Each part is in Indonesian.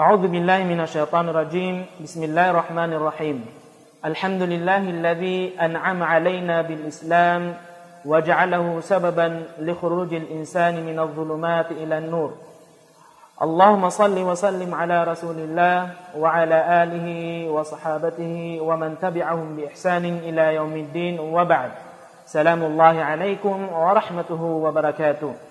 أعوذ بالله من الشيطان الرجيم. بسم الله الرحمن الرحيم. الحمد لله الذي أنعم علينا بالإسلام وجعله سببا لخروج الإنسان من الظلمات إلى النور. اللهم صل وسلم على رسول الله وعلى آله وصحابته ومن تبعهم بإحسان إلى يوم الدين. وبعد سلام الله عليكم ورحمته وبركاته.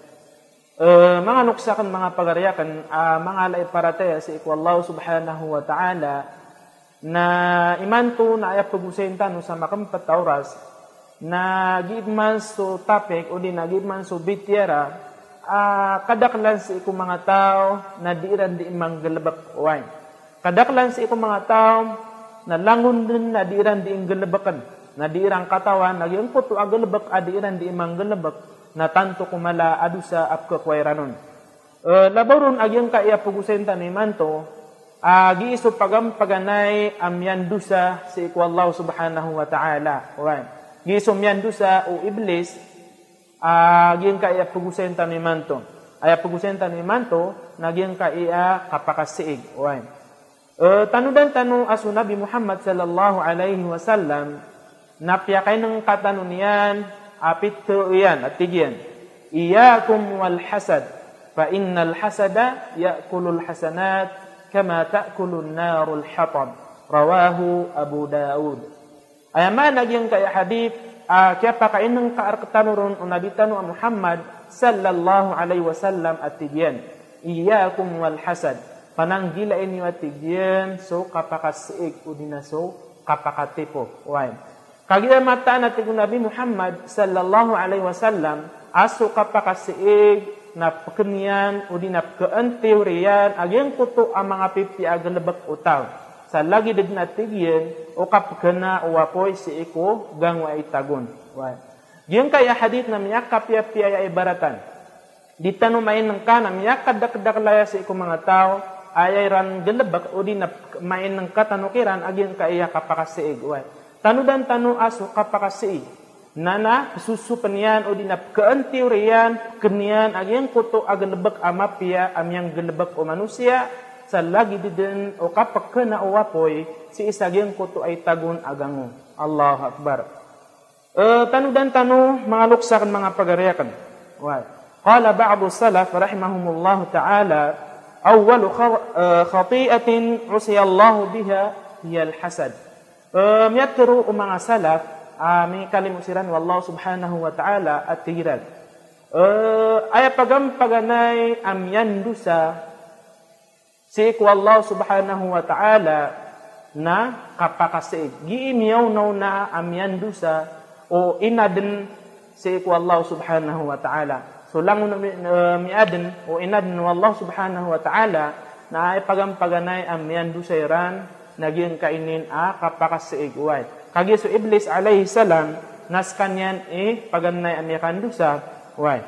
Uh, mga nuksakan mga pagariyakan uh, mga alay parataya sa iku Allah subhanahu wa ta'ala na imanto na ay pagusenta no sa makampat oras na gidman so topic o di na gidman so bitiera uh, kadaklan sa iku mga tao na diiran di imang galabak wine kadaklan sa iku mga tao na langon din na diiran di ingalabakan na diirang katawan nagyang puto agalabak adiiran di imang galabak na tanto kumala adu sa apka kwairanon. Uh, labaron agyang kaya pugusenta ni manto agi iso pagam paganay amyan dusa si iku Allah subhanahu wa ta'ala. Right. Giso myan dusa o iblis agyang kaya pugusenta ni manto. Aya pugusenta ni manto nagyang kaya kapakasiig. Right. Uh, tanudan tanu aso Nabi Muhammad sallallahu alaihi wasallam napiyakay ng katanunian apit to iyan at tigyan. Iyakum wal hasad fa innal hasada ya'kulul hasanat kama ta'kulun narul hatab. Rawahu Abu Daud. Ayaman nagyang kaya hadith uh, kaya pakainang kaarkatanurun o nabitanu Muhammad sallallahu alaihi wasallam at tigyan. Iyakum wal hasad. Pananggila ini at tigyan so kapakasiig o dinaso kapakatipo. Why? Kagaya mata natin kung Nabi Muhammad sallallahu alaihi wasallam aso kapakasiig na pekenian o di na teoriyan agyan kuto ang mga pipi agalabak utaw. Sa lagi din natigyan o kapkana o wapoy si iko gangwa itagon. Yung kaya hadith na miyak kapiapi ay ibaratan. Di tanong main ng kana miyak kadakdaklaya si iko mga tao ay ran galabak o di na main ng katanukiran agyan kaya kapakasiig. Why? Tanudan tanu asu kapakasi nana susu penian o dinap keentiurian kenian agyang kuto agalebek amapia amyang gelebek o manusia. Sa lagi diden o kapak kena o wapoy si isagyang kuto ay tagun agango Allah Akbar. Uh, tanudan tanu mga luksakan mga pagariyakan wa qala ba'du salaf rahimahumullah ta'ala awwalu khati'atin usiyallahu biha hiya al-hasad Um, yatru mga salaf, uh, kalimusiran wallahu subhanahu wa ta'ala at tirad. Uh, ay pagam paganay amyan dusa si Allah subhanahu wa ta'ala na kapakasig. Giimiyaw naw na amyan dusa o inadin si Allah subhanahu wa ta'ala. So lang uh, miadin o inadin Allah subhanahu wa ta'ala na ay pagam paganay amyan dusa iran naging kainin a kapakas sa iguay. Kagi so Iblis alayhi salam, naskan yan eh, paganay amikan dusa, way.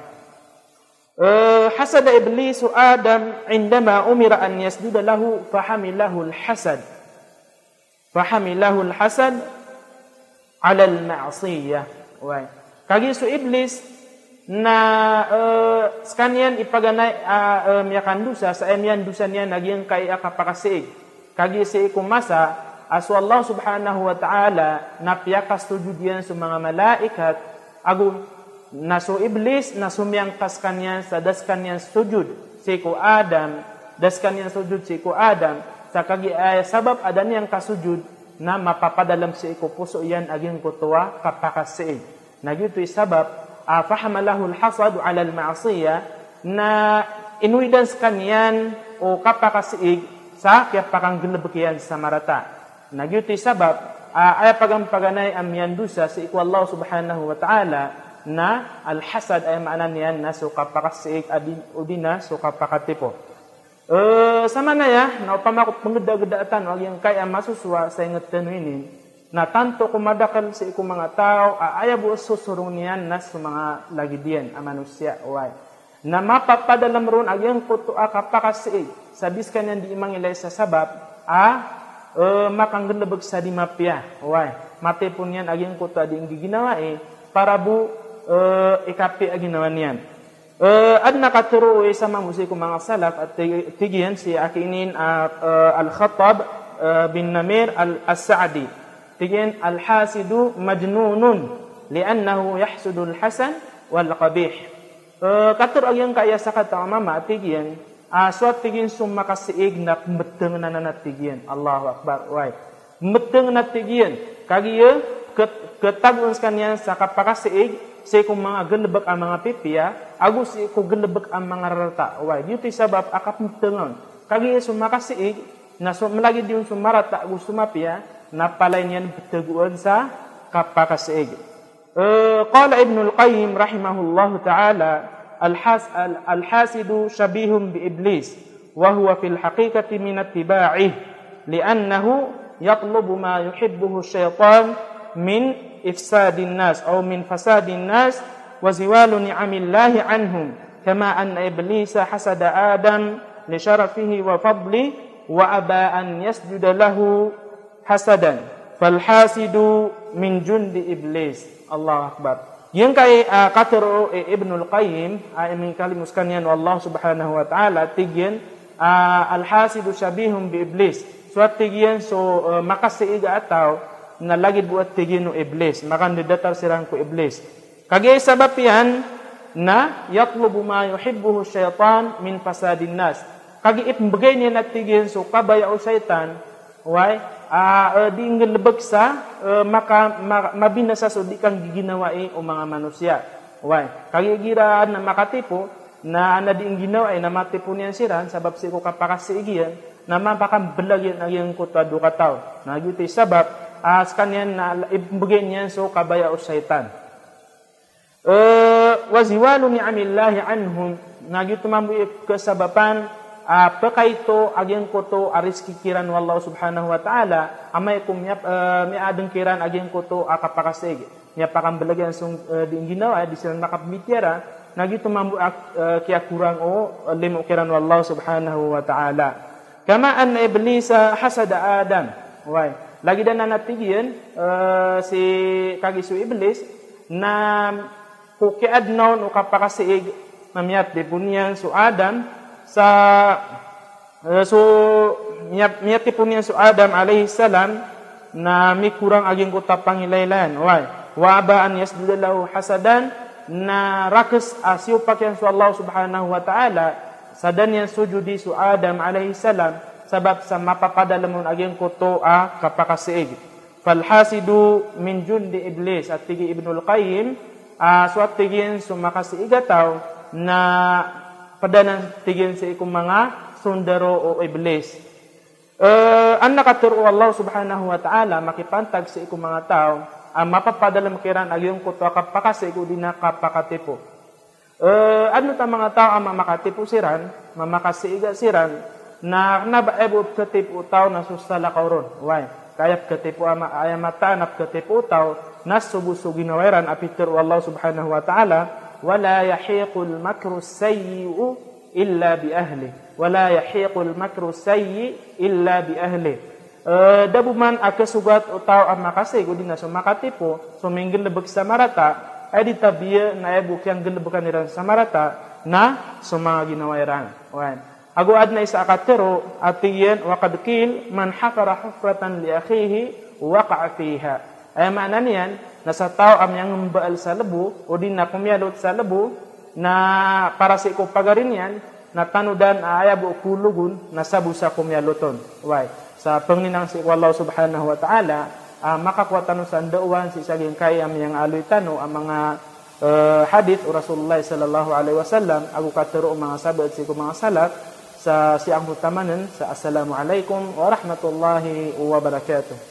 Uh, hasad Iblis Adam indama umira an yasjuda lahu fahamilahu al-hasad. Fahamilahu al-hasad ala al-ma'siyah. Way. Kagi so Iblis na eh, uh, sekanian ipaganay uh, uh, eh, miyakan dusa sa emian dusa niya naging kaya kapakasig kagi si kumasa aso Allah subhanahu wa ta'ala napiyakas tujud yan sa mga malaikat. Agu naso iblis na sumiyangkas kanyan sa das kanyan sujud si ko Adam. Das kanyan sujud si ko Adam. Sa kagi ay sabab adan yang kasujud na mapapadalam si ko puso yan aging kutuwa kapakasiig nagyutoy sabab. Uh, fahamalahu alhasad ala almaasiya na inuidan kanyan o kapakasiig sa kaya pakang ginabakiyan sa marata. Nagyuti sabab, ay pagampaganay amyan dusa si iku Allah subhanahu wa ta'ala na al-hasad ay maanan niyan na suka pakasiig adin udina suka pakatipo. Uh, sama na ya, na upamakot panggedag-gedatan wag yung kaya masuswa sa ingat tanwinin na tanto sa iku mga tao, aya bu susurong niyan na sa mga lagidian, a manusia, Na mapapadalam ron agyang kuto akapakasiig sabis kanyan di imang ilay sa sabab, a uh, makanggalabag sa di mapya. Why? Mate po niyan aging kuta di ginawa eh, para bu uh, ikapi ang ginawa niyan. Uh, adna katuru sama musiku mga salaf at tigiyan si akinin uh, al-Khattab uh, bin Namir al-Sa'di. Tigiyan al-hasidu majnunun li'annahu yahsudu al-hasan wal qabih. Uh, katur agyang kaya sa kata mama tigiyan uh, suat tigiyan summa kasiig na meteng na nanatigiyan. Allahu Akbar. Wai. Meteng na tigiyan. Kagiya ketagun sekalian sa kapakasiig say kung mga galabak ang mga pipiya, agus ko galabak ang mga rarata. Why? Dito sabab akap mtengon. Kagi sumakasiig, na so, malagi din sumarata agus sumapiya, na palay niyan betaguan sa kapakasiig. Uh, qala Ibn al-Qayyim rahimahullahu ta'ala, الحاس الحاسد شبيه بإبليس وهو في الحقيقة من اتباعه لأنه يطلب ما يحبه الشيطان من إفساد الناس أو من فساد الناس وزوال نعم الله عنهم كما أن إبليس حسد آدم لشرفه وفضله وأبى أن يسجد له حسدا. فالحاسد من جند إبليس. Allah Akbar. Yung kay ah, uh, Qatru eh, Ibn al-Qayyim, ay uh, kalimuskan yan Allah subhanahu wa ta'ala, tigyan, uh, al-hasidu syabihum bi iblis. So at tigyan, so uh, makasiiga ataw, na lagi buat tigyan no iblis. Makandidatar sirang ko iblis. Kagay sabab yan, na yatlubu ma yuhibbuhu syaitan min fasadin nas. Kagiit bagay niya natigin so kabaya o syaitan, why? Uh, uh, di ngelebeg sa uh, maka ma, mabinasa so di kang giginawai o mga manusia why? Kagi gira na makatipo na ana di ginawa ay namatipo niyan siran sabab si ko kapakasigiyan na mapakang belagyan ang kutado kataw na yuti sabab as kanyan na ibugin niyan so kabaya o syaitan. Uh, waziwalu ni amillahi anhum nagyuto mambu kesabapan uh, pekaito ageng koto aris kikiran wallahu subhanahu wa ta'ala amay kum uh, mi adeng kiran ageng koto akapakasig nya pakam belagyan sung uh, di ginawa di silang nakapmitira nagyuto mambu uh, kia kurang o uh, kiran wallahu subhanahu wa ta'ala kama anna iblisa hasada adam why lagi dan nanatigian uh, si kagisu iblis na kukiad naon mamiyat di punyan su Adam sa so niat niat ti punya so Adam alaihi salam na mi kurang agin ko tapang ilailan why? Wa ba'an yasdallahu hasadan na rakas asiu pakian so Allah subhanahu wa taala sadan yang sujud di so Adam alaihi salam sebab sama mapapada lamun agin ko to a ah, kapakasiig fal hasidu min jundi iblis atigi ibnul qayyim ah, uh, so sumakasi igatau na padanan tigin sa ikong mga sundaro o iblis. Uh, ang nakaturo Allah subhanahu wa ta'ala makipantag sa ikong mga tao ang mapapadalam kiran aging kuto kapakasiig o di na kapakatipo. Uh, ano ta mga tao ang mamakatipo siran, mamakasiiga siran, na nabaebot ketipu tao na susala kauron. Why? Kayap ketipu ama ayamata nap ketipu tao nas subusu ginaweran apitir Allah subhanahu wa ta'ala makru sayyi'u illa bi ahli wala yahiqul makru sayyi illa bi ahli uh, dabuman aka sugat utaw ang makasay kudi na sumakatipo suminggil lebek sa marata ay di tabiya na ebuk yang gelebekan niran sa marata na sumanga ginaweran. Why? Agu adna isa akatero atiyan wa qad qil man hafara hufratan li akhihi waqa'a fiha. Ay mana niyan na sa tao am yang mbaal sa lebu o din na kumyalot sa lebu na para sa ko pagarin yan na tanudan aya bu kulugun na sabu sa kumyaloton. Why? Sa pangninang si Allah subhanahu wa ta'ala uh, makakwatan sa ndauan si saging kayam yang aloy tano ang mga uh, hadith o Rasulullah sallallahu alaihi wasallam agu katero mga sabat si mga salaf sa siang utamanan sa Assalamualaikum warahmatullahi wabarakatuh.